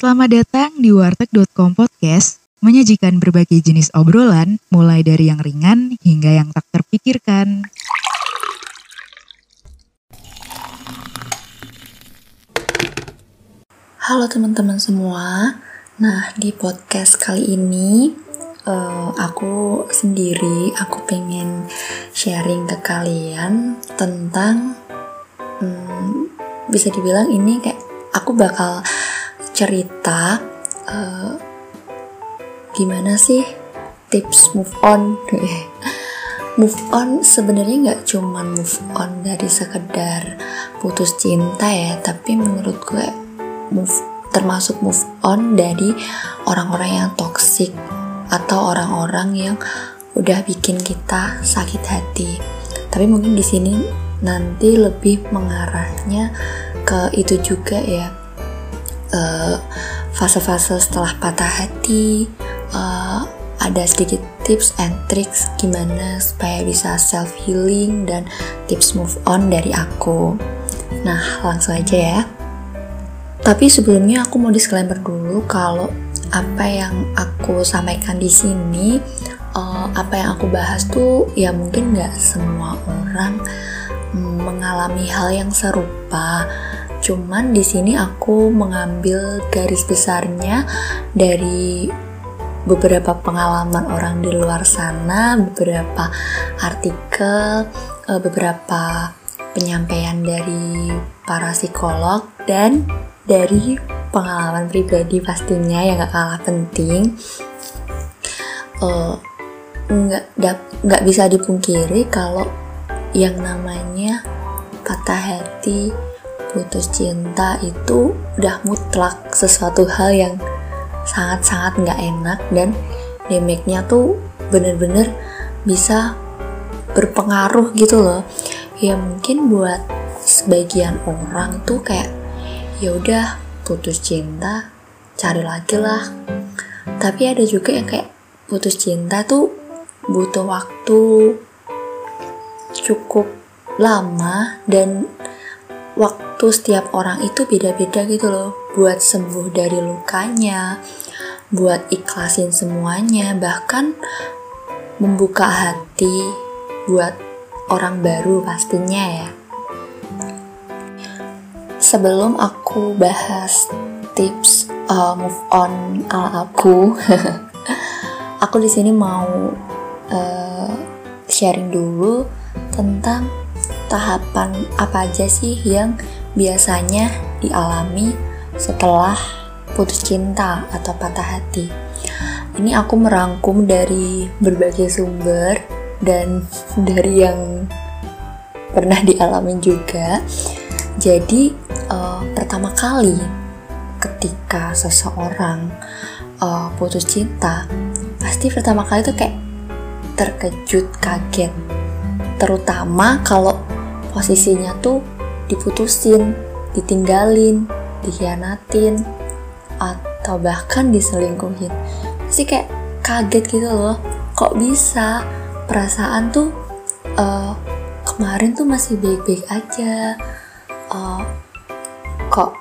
Selamat datang di warteg.com podcast, menyajikan berbagai jenis obrolan, mulai dari yang ringan hingga yang tak terpikirkan. Halo teman-teman semua. Nah, di podcast kali ini uh, aku sendiri aku pengen sharing ke kalian tentang um, bisa dibilang ini kayak aku bakal cerita uh, gimana sih tips move on move on sebenarnya nggak cuman move on dari sekedar putus cinta ya tapi menurut gue move termasuk move on dari orang-orang yang toxic atau orang-orang yang udah bikin kita sakit hati. Tapi mungkin di sini nanti lebih mengarahnya ke itu juga ya. Eh, fase-fase uh, setelah patah hati, uh, ada sedikit tips and tricks gimana supaya bisa self healing dan tips move on dari aku. Nah, langsung aja ya. Tapi sebelumnya aku mau disclaimer dulu kalau apa yang aku sampaikan di sini, uh, apa yang aku bahas tuh ya mungkin nggak semua orang mm, mengalami hal yang serupa. Cuman di sini aku mengambil garis besarnya dari beberapa pengalaman orang di luar sana, beberapa artikel, uh, beberapa penyampaian dari para psikolog dan dari pengalaman pribadi pastinya yang gak kalah penting. Uh, nggak nggak bisa dipungkiri kalau yang namanya patah hati putus cinta itu udah mutlak sesuatu hal yang sangat-sangat nggak enak dan damage-nya tuh bener-bener bisa berpengaruh gitu loh. Ya mungkin buat sebagian orang tuh kayak ya udah putus cinta cari lagi lah. Tapi ada juga yang kayak putus cinta tuh butuh waktu cukup lama dan waktu setiap orang itu beda-beda gitu loh. Buat sembuh dari lukanya buat ikhlasin semuanya bahkan membuka hati buat orang baru pastinya ya. Sebelum aku bahas tips uh, move on ala aku, aku di sini mau uh, sharing dulu tentang tahapan apa aja sih yang biasanya dialami setelah putus cinta atau patah hati. Ini aku merangkum dari berbagai sumber dan dari yang pernah dialami juga. Jadi uh, pertama kali ketika seseorang uh, putus cinta pasti pertama kali tuh kayak terkejut kaget terutama kalau posisinya tuh diputusin ditinggalin dikhianatin atau bahkan diselingkuhin. Pasti kayak kaget gitu loh kok bisa? Perasaan tuh uh, kemarin tuh masih baik-baik aja. Uh, kok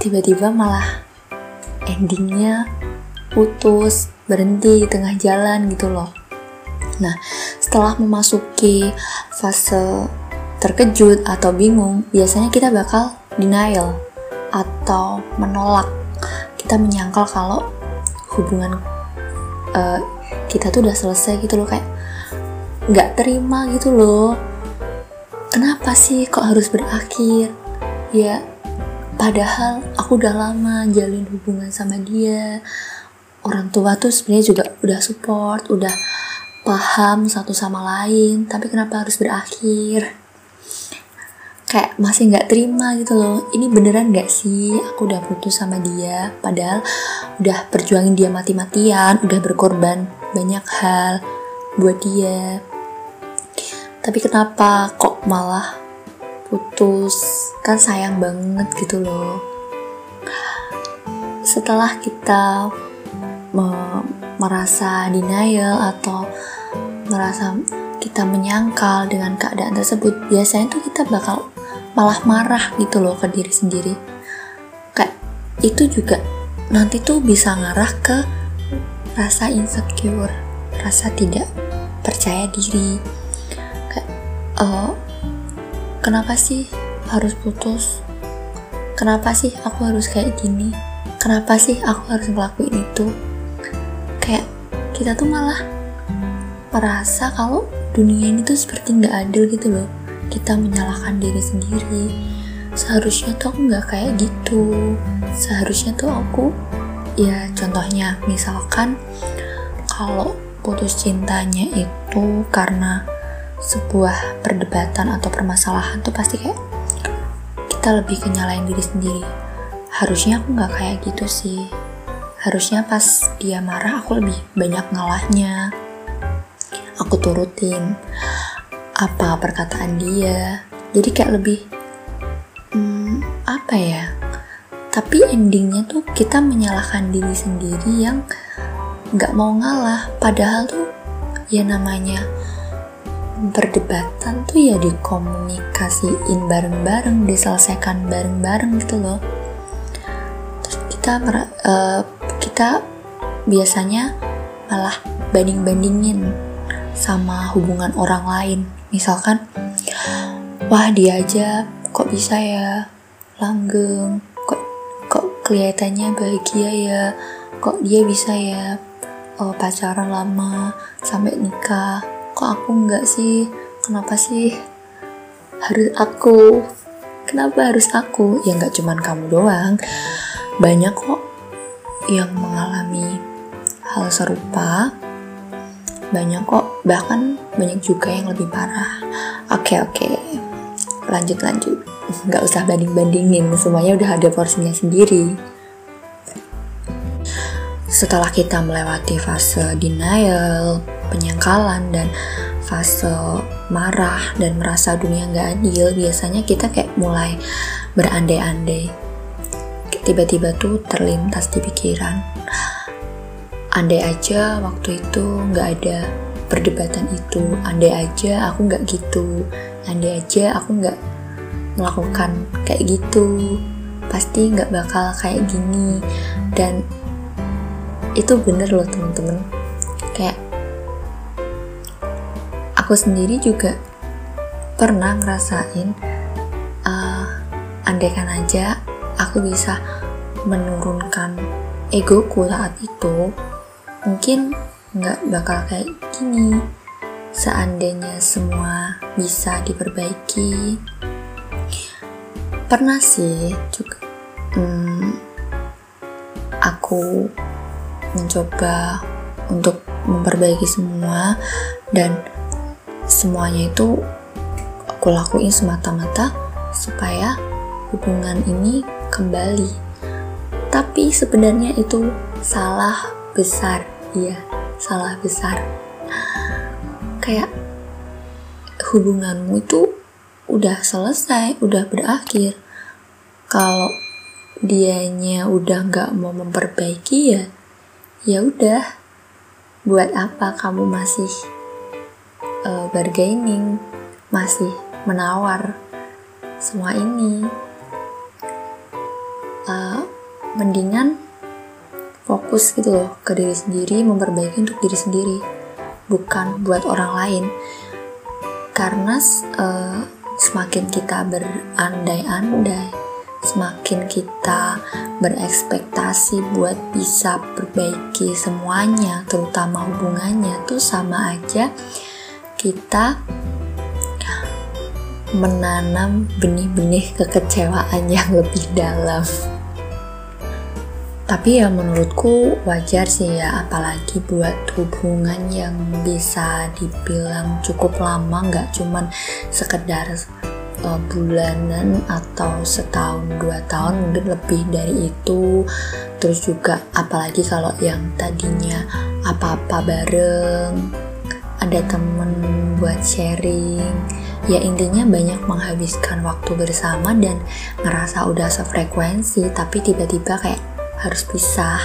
tiba-tiba malah endingnya putus berhenti di tengah jalan gitu loh. Nah setelah memasuki fase terkejut atau bingung biasanya kita bakal denial atau menolak kita menyangkal kalau hubungan uh, kita tuh udah selesai gitu loh kayak nggak terima gitu loh kenapa sih kok harus berakhir ya Padahal aku udah lama jalin hubungan sama dia. Orang tua tuh sebenarnya juga udah support, udah paham satu sama lain, tapi kenapa harus berakhir? Kayak masih nggak terima gitu loh. Ini beneran nggak sih? Aku udah putus sama dia, padahal udah perjuangin dia mati-matian, udah berkorban banyak hal buat dia. Tapi kenapa kok malah putus kan sayang banget gitu loh setelah kita me merasa denial atau merasa kita menyangkal dengan keadaan tersebut biasanya tuh kita bakal malah marah gitu loh ke diri sendiri. Kayak itu juga nanti tuh bisa ngarah ke rasa insecure rasa tidak percaya diri. Kayak uh, kenapa sih harus putus? Kenapa sih aku harus kayak gini? Kenapa sih aku harus ngelakuin itu? Kayak kita tuh malah merasa kalau dunia ini tuh seperti nggak adil gitu loh kita menyalahkan diri sendiri. Seharusnya tuh aku nggak kayak gitu. Seharusnya tuh aku ya contohnya misalkan kalau putus cintanya itu karena sebuah perdebatan atau permasalahan tuh pasti kayak kita lebih kenyalain diri sendiri. Harusnya aku nggak kayak gitu sih. Harusnya pas dia marah aku lebih banyak ngalahnya. Aku turutin apa perkataan dia. Jadi kayak lebih hmm, apa ya? Tapi endingnya tuh kita menyalahkan diri sendiri yang nggak mau ngalah. Padahal tuh ya namanya perdebatan tuh ya dikomunikasiin bareng-bareng diselesaikan bareng-bareng gitu loh. Terus kita uh, kita biasanya malah banding-bandingin sama hubungan orang lain misalkan wah dia aja kok bisa ya? Langgeng. Kok kok kelihatannya bahagia ya? Kok dia bisa ya oh, pacaran lama sampai nikah? Kok aku enggak sih? Kenapa sih harus aku? Kenapa harus aku? Ya nggak cuman kamu doang. Banyak kok yang mengalami hal serupa banyak kok. Bahkan banyak juga yang lebih parah. Oke oke. Lanjut lanjut. Nggak usah banding bandingin semuanya udah ada porsinya sendiri. Setelah kita melewati fase denial penyangkalan dan fase marah dan merasa dunia nggak adil biasanya kita kayak mulai berandai-andai. Tiba-tiba tuh terlintas di pikiran andai aja waktu itu nggak ada perdebatan itu. Andai aja aku nggak gitu. Andai aja aku nggak melakukan kayak gitu. Pasti nggak bakal kayak gini. Dan itu bener loh temen-temen. Kayak aku sendiri juga pernah ngerasain uh, andaikan aja aku bisa menurunkan egoku saat itu mungkin nggak bakal kayak gini. Seandainya semua bisa diperbaiki. Pernah sih juga hmm, aku mencoba untuk memperbaiki semua dan semuanya itu aku lakuin semata-mata supaya hubungan ini kembali. Tapi sebenarnya itu salah besar iya salah besar. Kayak hubunganmu itu udah selesai udah berakhir. Kalau dianya udah nggak mau memperbaiki ya ya udah. Buat apa kamu masih uh, bargaining masih menawar semua ini? Uh, mendingan fokus gitu loh ke diri sendiri memperbaiki untuk diri sendiri bukan buat orang lain. Karena uh, semakin kita berandai-andai semakin kita berekspektasi buat bisa perbaiki semuanya terutama hubungannya tuh sama aja kita menanam benih-benih kekecewaan yang lebih dalam tapi ya menurutku wajar sih ya apalagi buat hubungan yang bisa dibilang cukup lama nggak cuman sekedar uh, bulanan atau setahun dua tahun mungkin lebih dari itu. Terus juga apalagi kalau yang tadinya apa-apa bareng ada temen buat sharing ya intinya banyak menghabiskan waktu bersama dan ngerasa udah sefrekuensi tapi tiba-tiba kayak harus pisah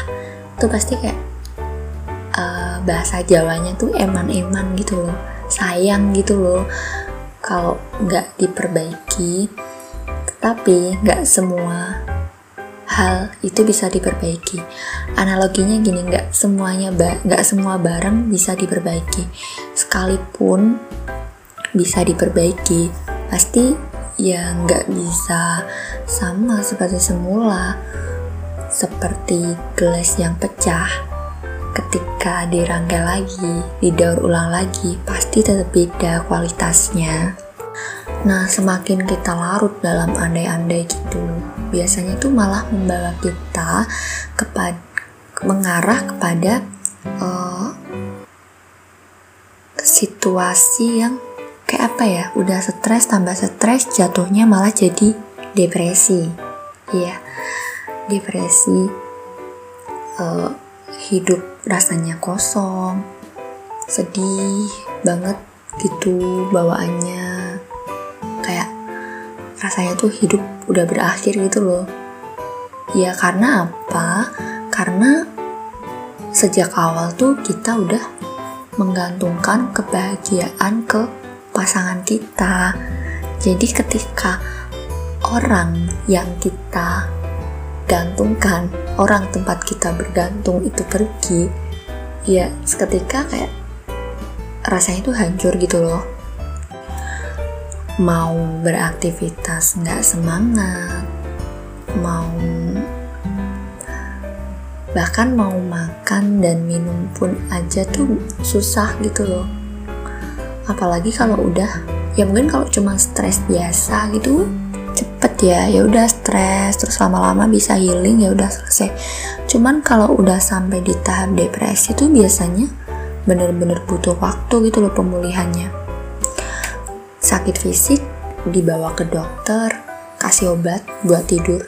tuh pasti kayak uh, bahasa Jawanya tuh eman-eman gitu loh sayang gitu loh. Kalau nggak diperbaiki tapi nggak semua hal itu bisa diperbaiki. Analoginya gini nggak semuanya nggak semua barang bisa diperbaiki. Sekalipun bisa diperbaiki pasti ya nggak bisa sama seperti semula seperti gelas yang pecah. Ketika dirangkai lagi didaur ulang lagi pasti tetap beda kualitasnya. Nah semakin kita larut dalam andai-andai gitu biasanya tuh malah membawa kita kepada mengarah kepada uh, situasi yang kayak apa ya udah stres tambah stres jatuhnya malah jadi depresi. Iya depresi uh, hidup rasanya kosong sedih banget gitu bawaannya. Kayak rasanya tuh hidup udah berakhir gitu loh. Ya karena apa? Karena sejak awal tuh kita udah menggantungkan kebahagiaan ke pasangan kita. Jadi ketika orang yang kita gantungkan, orang tempat kita bergantung itu pergi, ya seketika kayak rasanya itu hancur gitu loh. Mau beraktivitas nggak semangat, mau bahkan mau makan dan minum pun aja tuh susah gitu loh apalagi kalau udah ya mungkin kalau cuma stres biasa gitu cepet ya ya udah stres terus lama-lama bisa healing ya udah selesai. Cuman kalau udah sampai di tahap depresi tuh biasanya bener-bener butuh waktu gitu loh pemulihannya. Sakit fisik dibawa ke dokter kasih obat buat tidur.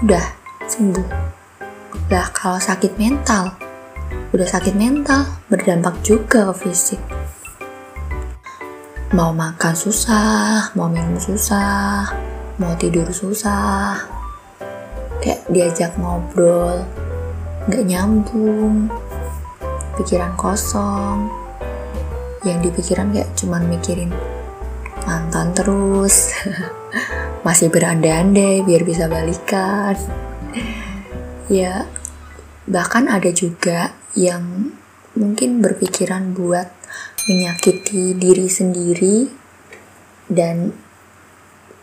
Udah sembuh. Lah kalau sakit mental? Udah sakit mental berdampak juga ke fisik. Mau makan susah, mau minum susah, mau tidur susah, kayak diajak ngobrol, gak nyambung, pikiran kosong, yang dipikiran kayak cuman mikirin mantan terus, masih berandai-andai biar bisa balikan, ya bahkan ada juga yang mungkin berpikiran buat menyakiti diri sendiri dan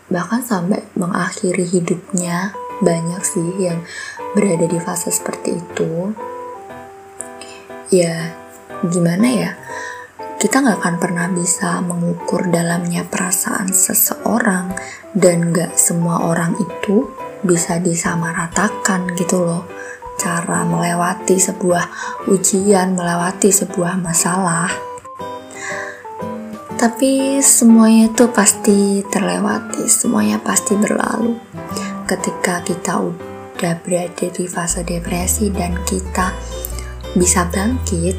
bahkan sampai mengakhiri hidupnya banyak sih yang berada di fase seperti itu. Ya gimana ya? Kita nggak akan pernah bisa mengukur dalamnya perasaan seseorang dan nggak semua orang itu bisa disamaratakan gitu loh. Cara melewati sebuah ujian melewati sebuah masalah tapi semuanya itu pasti terlewati, semuanya pasti berlalu. Ketika kita udah berada di fase depresi dan kita bisa bangkit,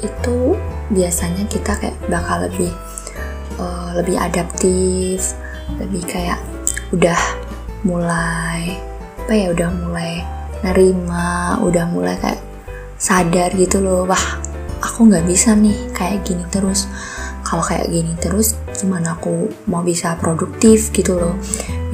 itu biasanya kita kayak bakal lebih uh, lebih adaptif, lebih kayak udah mulai apa ya udah mulai nerima, udah mulai kayak sadar gitu loh, wah aku nggak bisa nih kayak gini terus kalau kayak gini terus gimana aku mau bisa produktif gitu loh.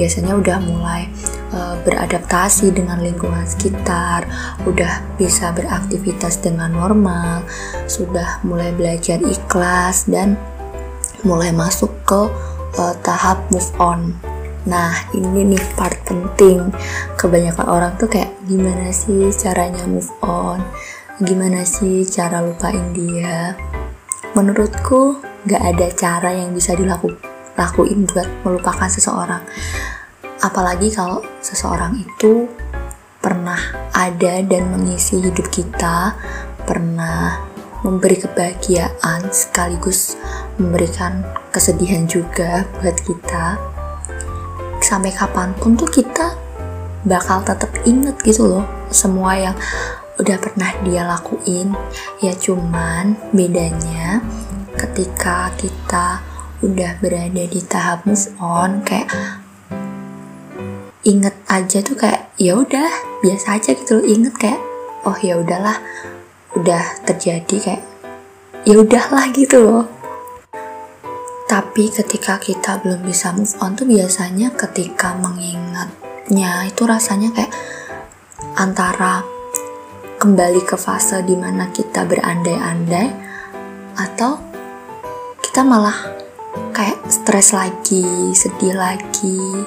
Biasanya udah mulai uh, beradaptasi dengan lingkungan sekitar udah bisa beraktivitas dengan normal sudah mulai belajar ikhlas dan mulai masuk ke uh, tahap move on. Nah ini nih part penting. Kebanyakan orang tuh kayak gimana sih caranya move on? Gimana sih cara lupain dia Menurutku gak ada cara yang bisa dilakuin buat melupakan seseorang. Apalagi kalau seseorang itu pernah ada dan mengisi hidup kita pernah memberi kebahagiaan sekaligus memberikan kesedihan juga buat kita. Sampai kapan pun tuh kita bakal tetap inget gitu loh semua yang udah pernah dia lakuin. Ya cuman bedanya ketika kita udah berada di tahap move on kayak inget aja tuh kayak ya udah biasa aja gitu loh. Inget kayak oh ya udahlah udah terjadi kayak ya udahlah gitu loh. Tapi ketika kita belum bisa move on tuh biasanya ketika mengingatnya itu rasanya kayak antara kembali ke fase di mana kita berandai-andai atau kita malah kayak stres lagi, sedih lagi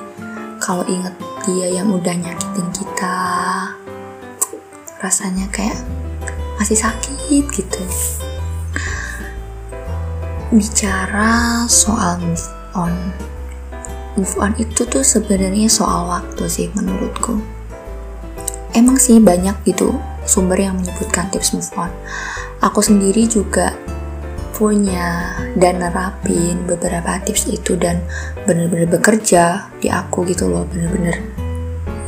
kalau inget dia yang udah nyakitin kita rasanya kayak masih sakit gitu. Bicara soal move on. Move on itu tuh sebenarnya soal waktu sih menurutku. Emang sih banyak gitu sumber yang menyebutkan tips move on. Aku sendiri juga punya dan nerapin beberapa tips itu dan bener-bener bekerja di aku gitu loh bener-bener.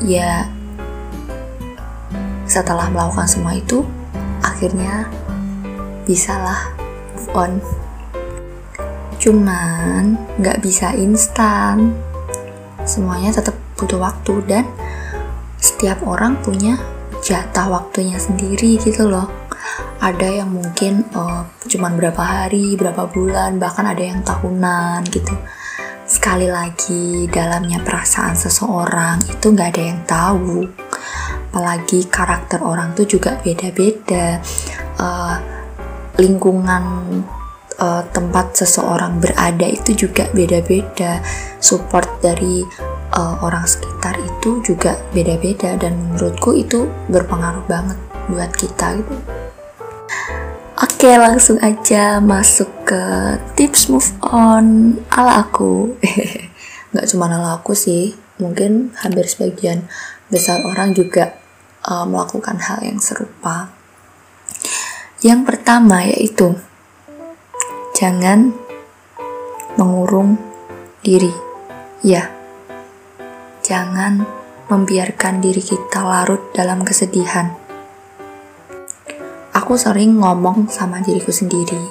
Ya setelah melakukan semua itu akhirnya bisalah move on. Cuman nggak bisa instan. Semuanya tetap butuh waktu dan setiap orang punya jatah waktunya sendiri gitu loh ada yang mungkin uh, cuman berapa hari, berapa bulan, bahkan ada yang tahunan gitu. Sekali lagi, dalamnya perasaan seseorang itu nggak ada yang tahu. Apalagi karakter orang tuh juga beda-beda. Uh, lingkungan uh, tempat seseorang berada itu juga beda-beda. Support dari uh, orang sekitar itu juga beda-beda dan menurutku itu berpengaruh banget buat kita gitu. Oke langsung aja masuk ke tips move on ala aku. Gak cuma ala aku sih Mungkin hampir sebagian besar orang juga uh, melakukan hal yang serupa. Yang pertama yaitu Jangan mengurung diri. Ya, Jangan membiarkan diri kita larut dalam kesedihan. Aku sering ngomong sama diriku sendiri.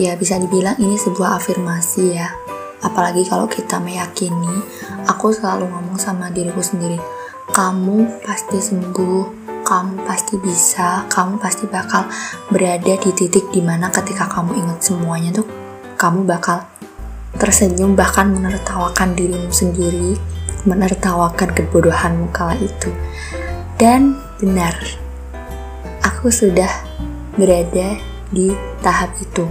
Ya, bisa dibilang ini sebuah afirmasi ya. Apalagi kalau kita meyakini, aku selalu ngomong sama diriku sendiri, kamu pasti sembuh, kamu pasti bisa, kamu pasti bakal berada di titik di mana ketika kamu ingat semuanya tuh, kamu bakal tersenyum bahkan menertawakan dirimu sendiri menertawakan kebodohanmu kala itu. Dan benar, aku sudah berada di tahap itu.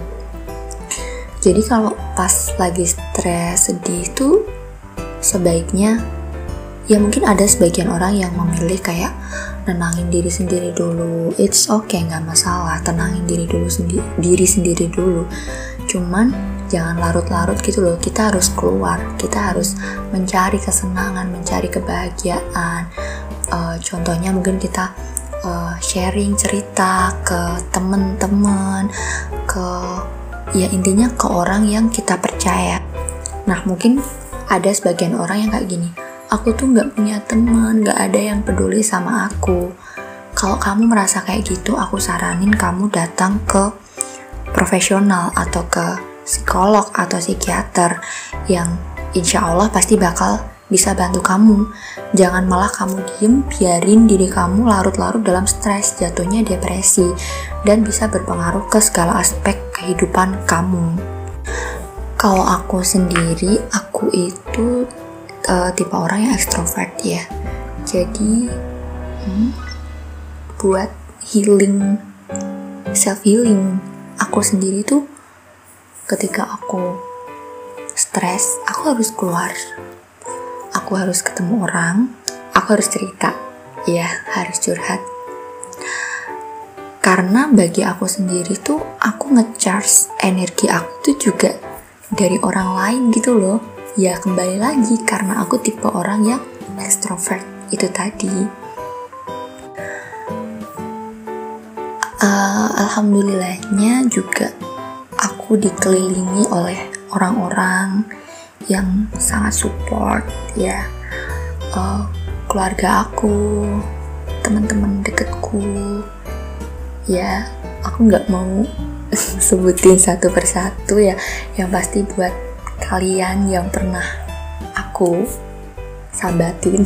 Jadi kalau pas lagi stres, sedih itu sebaiknya ya mungkin ada sebagian orang yang memilih kayak nenangin diri sendiri dulu it's okay nggak masalah tenangin diri dulu sendiri diri sendiri dulu cuman jangan larut-larut gitu loh. Kita harus keluar. Kita harus mencari kesenangan mencari kebahagiaan. Uh, contohnya mungkin kita uh, sharing cerita ke temen-temen ke ya intinya ke orang yang kita percaya. Nah mungkin ada sebagian orang yang kayak gini aku tuh nggak punya teman nggak ada yang peduli sama aku. Kalau kamu merasa kayak gitu aku saranin kamu datang ke profesional atau ke psikolog atau psikiater yang insya Allah pasti bakal bisa bantu kamu. Jangan malah kamu diem, biarin diri kamu larut-larut dalam stres, jatuhnya depresi, dan bisa berpengaruh ke segala aspek kehidupan kamu. Kalau aku sendiri, aku itu uh, tipe orang yang ekstrovert ya. Jadi, hmm, buat healing, self healing, aku sendiri tuh ketika aku stres, aku harus keluar. Aku harus ketemu orang, aku harus cerita. Ya, harus curhat. Karena bagi aku sendiri tuh, aku ngecharge energi aku tuh juga dari orang lain gitu loh. Ya kembali lagi karena aku tipe orang yang extrovert itu tadi. Uh, alhamdulillahnya juga aku dikelilingi oleh orang-orang yang sangat support ya. Uh, keluarga aku teman-teman deketku ya. Aku nggak mau sebutin satu persatu ya. Yang pasti buat kalian yang pernah aku sabatin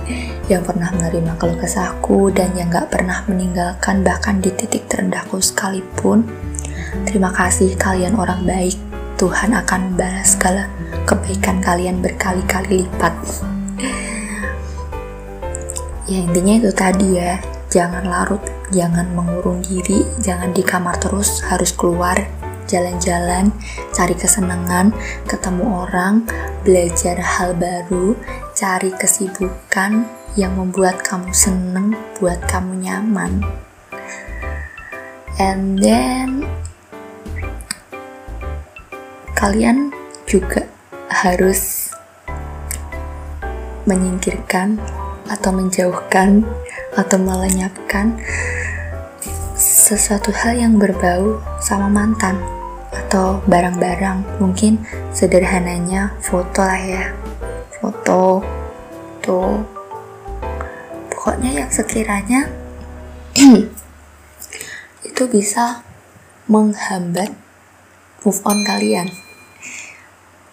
yang pernah menerima keluh kesahku dan yang gak pernah meninggalkan bahkan di titik terendahku sekalipun Terima kasih kalian orang baik. Tuhan akan membalas segala kebaikan kalian berkali-kali lipat. ya intinya itu tadi ya jangan larut jangan mengurung diri jangan di kamar terus harus keluar jalan-jalan cari kesenangan ketemu orang belajar hal baru cari kesibukan yang membuat kamu seneng buat kamu nyaman and then kalian juga harus menyingkirkan atau menjauhkan atau melenyapkan sesuatu hal yang berbau sama mantan atau barang-barang. Mungkin sederhananya foto lah ya. Foto tuh pokoknya yang sekiranya itu bisa menghambat move on kalian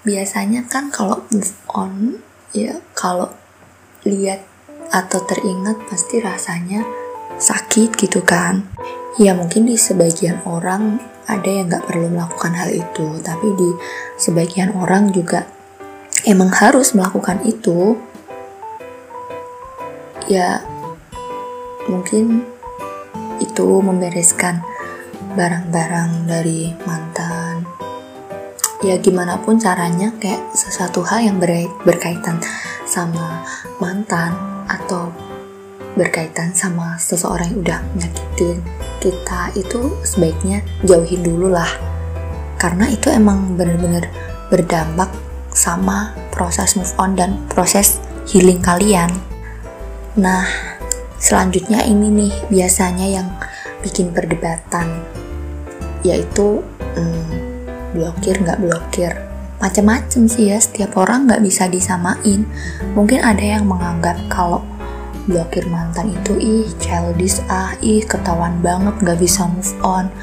biasanya kan kalau move on ya kalau lihat atau teringat pasti rasanya sakit gitu kan. Ya mungkin di sebagian orang ada yang nggak perlu melakukan hal itu tapi di sebagian orang juga emang harus melakukan itu. Ya mungkin itu membereskan barang-barang dari mantan ya gimana pun caranya kayak sesuatu hal yang berkaitan sama mantan atau berkaitan sama seseorang yang udah menyakitin kita itu sebaiknya jauhin dulu lah. Karena itu emang bener-bener berdampak sama proses move on dan proses healing kalian. Nah selanjutnya ini nih biasanya yang bikin perdebatan yaitu hmm, blokir nggak blokir. Macam-macam sih ya setiap orang nggak bisa disamain. Mungkin ada yang menganggap kalau blokir mantan itu ih childish ah ih ketahuan banget nggak bisa move on.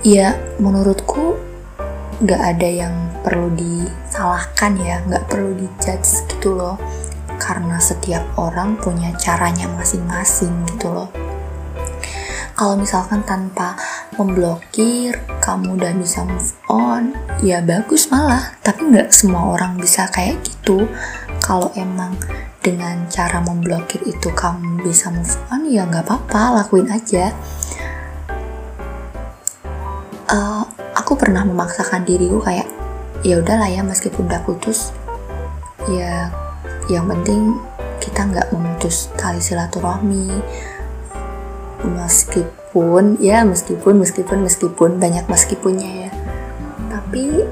Ya menurutku nggak ada yang perlu disalahkan ya nggak perlu dijudge gitu loh. Karena setiap orang punya caranya masing-masing gitu loh kalau misalkan tanpa memblokir kamu udah bisa move on ya bagus malah. Tapi nggak semua orang bisa kayak gitu. Kalau emang dengan cara memblokir itu kamu bisa move on ya nggak apa-apa lakuin aja. Uh, aku pernah memaksakan diriku kayak ya udahlah ya meskipun udah putus ya yang penting kita nggak memutus tali silaturahmi meskipun ya meskipun meskipun meskipun banyak meskipunnya ya. Tapi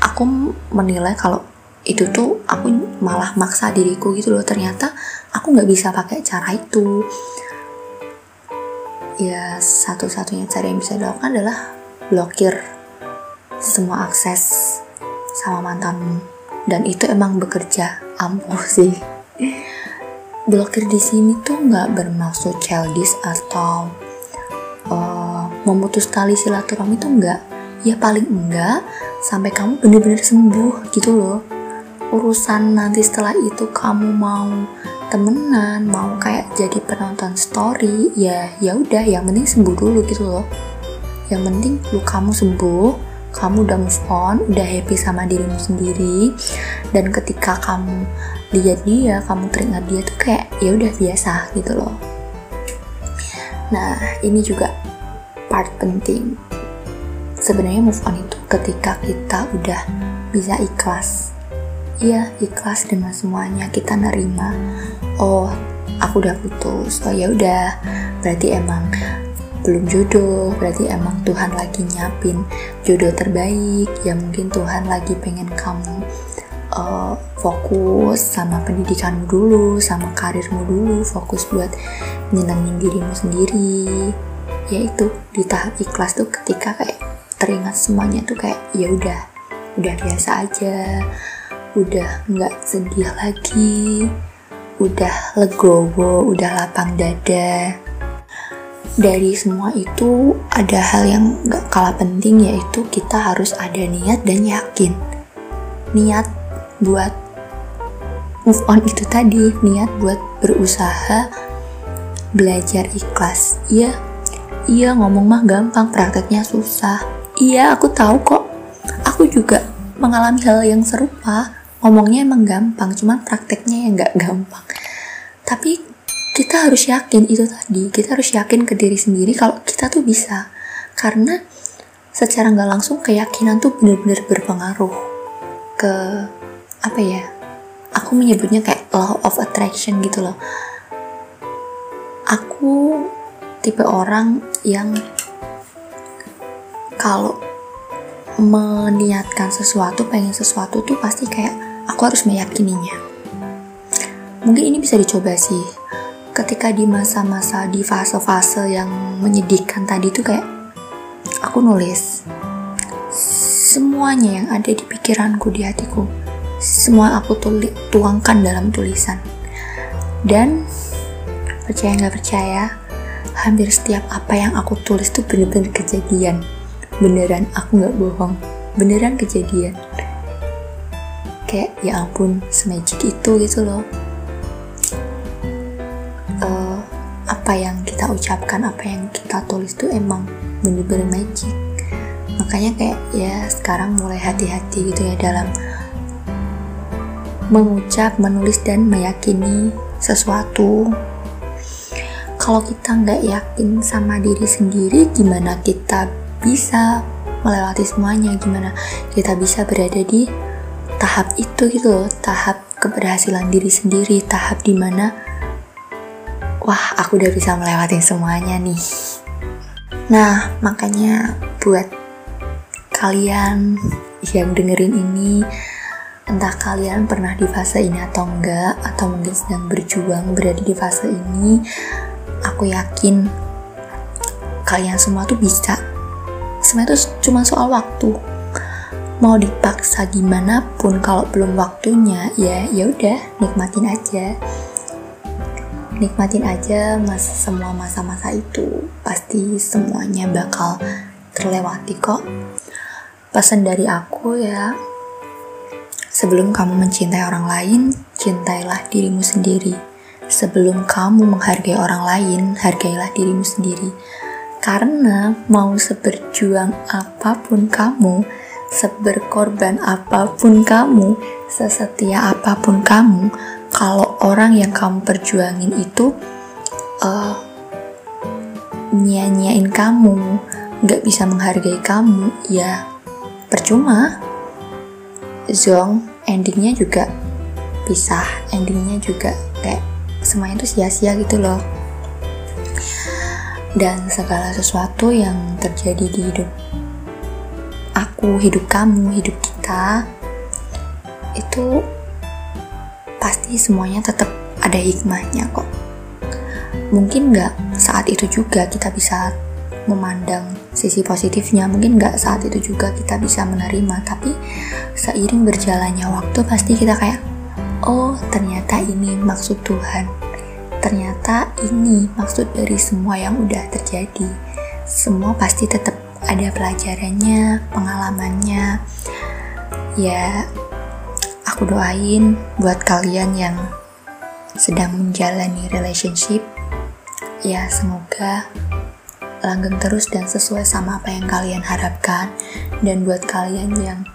aku menilai kalau itu tuh aku malah maksa diriku gitu loh. Ternyata aku nggak bisa pakai cara itu. Ya satu-satunya cara yang bisa dilakukan adalah blokir semua akses sama mantanmu. Dan itu emang bekerja ampuh sih blokir di sini tuh nggak bermaksud childish atau uh, memutus tali silaturahmi itu enggak ya paling enggak sampai kamu bener-bener sembuh gitu loh. Urusan nanti setelah itu kamu mau temenan mau kayak jadi penonton story ya ya udah yang penting sembuh dulu gitu loh. Yang penting lu kamu sembuh kamu udah move on udah happy sama dirimu sendiri dan ketika kamu lihat dia kamu teringat dia tuh kayak ya udah biasa gitu loh. Nah ini juga part penting. Sebenarnya move on itu ketika kita udah bisa ikhlas. Iya ikhlas dengan semuanya kita nerima. Oh aku udah putus. Oh ya udah. Berarti emang belum jodoh berarti emang Tuhan lagi nyapin jodoh terbaik ya mungkin Tuhan lagi pengen kamu uh, fokus sama pendidikanmu dulu, sama karirmu dulu, fokus buat nyenangin dirimu sendiri. Ya itu di tahap ikhlas tuh ketika kayak teringat semuanya tuh kayak ya udah, udah biasa aja, udah nggak sedih lagi, udah legowo, udah lapang dada. Dari semua itu ada hal yang gak kalah penting yaitu kita harus ada niat dan yakin. Niat buat move on itu tadi niat buat berusaha belajar ikhlas. Iya iya ngomong mah gampang prakteknya susah. Iya aku tahu kok. Aku juga mengalami hal yang serupa. Ngomongnya emang gampang cuman prakteknya yang gak gampang. Tapi kita harus yakin itu tadi. Kita harus yakin ke diri sendiri kalau kita tuh bisa. Karena secara nggak langsung keyakinan tuh bener-bener berpengaruh ke apa ya aku menyebutnya kayak law of attraction gitu loh. Aku tipe orang yang kalau meniatkan sesuatu pengen sesuatu tuh pasti kayak aku harus meyakininya. Mungkin ini bisa dicoba sih ketika di masa-masa di fase-fase yang menyedihkan tadi tuh kayak aku nulis semuanya yang ada di pikiranku di hatiku semua aku tulis tuangkan dalam tulisan. Dan percaya nggak percaya hampir setiap apa yang aku tulis tuh bener-bener kejadian. Beneran aku nggak bohong. Beneran kejadian. Kayak ya ampun semajik itu gitu loh apa yang kita ucapkan apa yang kita tulis tuh emang bener-bener magic. Makanya kayak ya sekarang mulai hati-hati gitu ya dalam mengucap, menulis dan meyakini sesuatu. Kalau kita nggak yakin sama diri sendiri gimana kita bisa melewati semuanya? Gimana kita bisa berada di tahap itu gitu loh? Tahap keberhasilan diri sendiri tahap di mana wah aku udah bisa melewati semuanya nih. Nah, makanya buat kalian yang dengerin ini, entah kalian pernah di fase ini atau enggak, atau mungkin sedang berjuang berada di fase ini, aku yakin kalian semua tuh bisa. Semua itu cuma soal waktu. Mau dipaksa gimana pun kalau belum waktunya, ya ya udah nikmatin aja nikmatin aja mas semua masa-masa itu. Pasti semuanya bakal terlewati kok. Pesan dari aku ya sebelum kamu mencintai orang lain cintailah dirimu sendiri. Sebelum kamu menghargai orang lain hargailah dirimu sendiri. Karena mau seberjuang apa pun kamu seberkorban apa pun kamu sesetia apa pun kamu kalau orang yang kamu perjuangin itu uh, kamu nggak bisa menghargai kamu ya percuma. Zong endingnya juga pisah endingnya juga kayak semuanya itu sia-sia gitu loh. Dan segala sesuatu yang terjadi di hidup aku hidup kamu hidup kita itu pasti semuanya tetap ada hikmahnya kok. Mungkin nggak saat itu juga kita bisa memandang sisi positifnya, mungkin nggak saat itu juga kita bisa menerima, tapi seiring berjalannya waktu pasti kita kayak, oh ternyata ini maksud Tuhan, ternyata ini maksud dari semua yang udah terjadi. Semua pasti tetap ada pelajarannya, pengalamannya. Ya, aku doain buat kalian yang sedang menjalani relationship. Ya semoga langgeng terus dan sesuai sama apa yang kalian harapkan. Dan buat kalian yang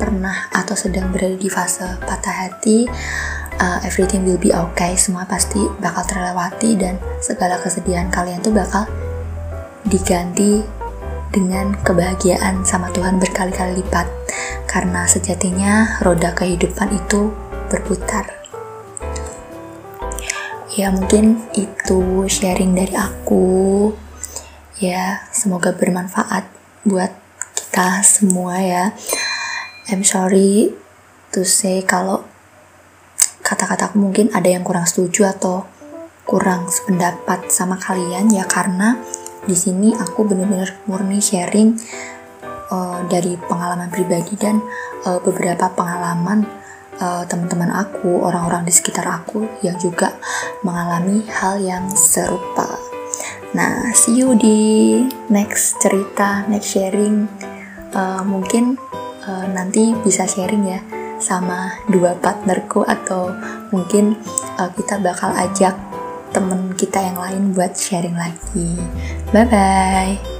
pernah atau sedang berada di fase patah hati uh, everything will be okay. Semua pasti bakal terlewati dan segala kesedihan kalian tuh bakal diganti dengan kebahagiaan sama Tuhan berkali-kali lipat karena sejatinya roda kehidupan itu berputar. Ya mungkin itu sharing dari aku. Ya semoga bermanfaat buat kita semua ya. I'm sorry to say kalau kata-kataku mungkin ada yang kurang setuju atau kurang sependapat sama kalian ya karena di sini aku benar-benar murni sharing uh, dari pengalaman pribadi dan uh, beberapa pengalaman uh, teman-teman aku, orang-orang di sekitar aku yang juga mengalami hal yang serupa. Nah, see you di next cerita, next sharing. Uh, mungkin uh, nanti bisa sharing ya sama dua partnerku atau mungkin uh, kita bakal ajak temen kita yang lain buat sharing lagi. Bye bye.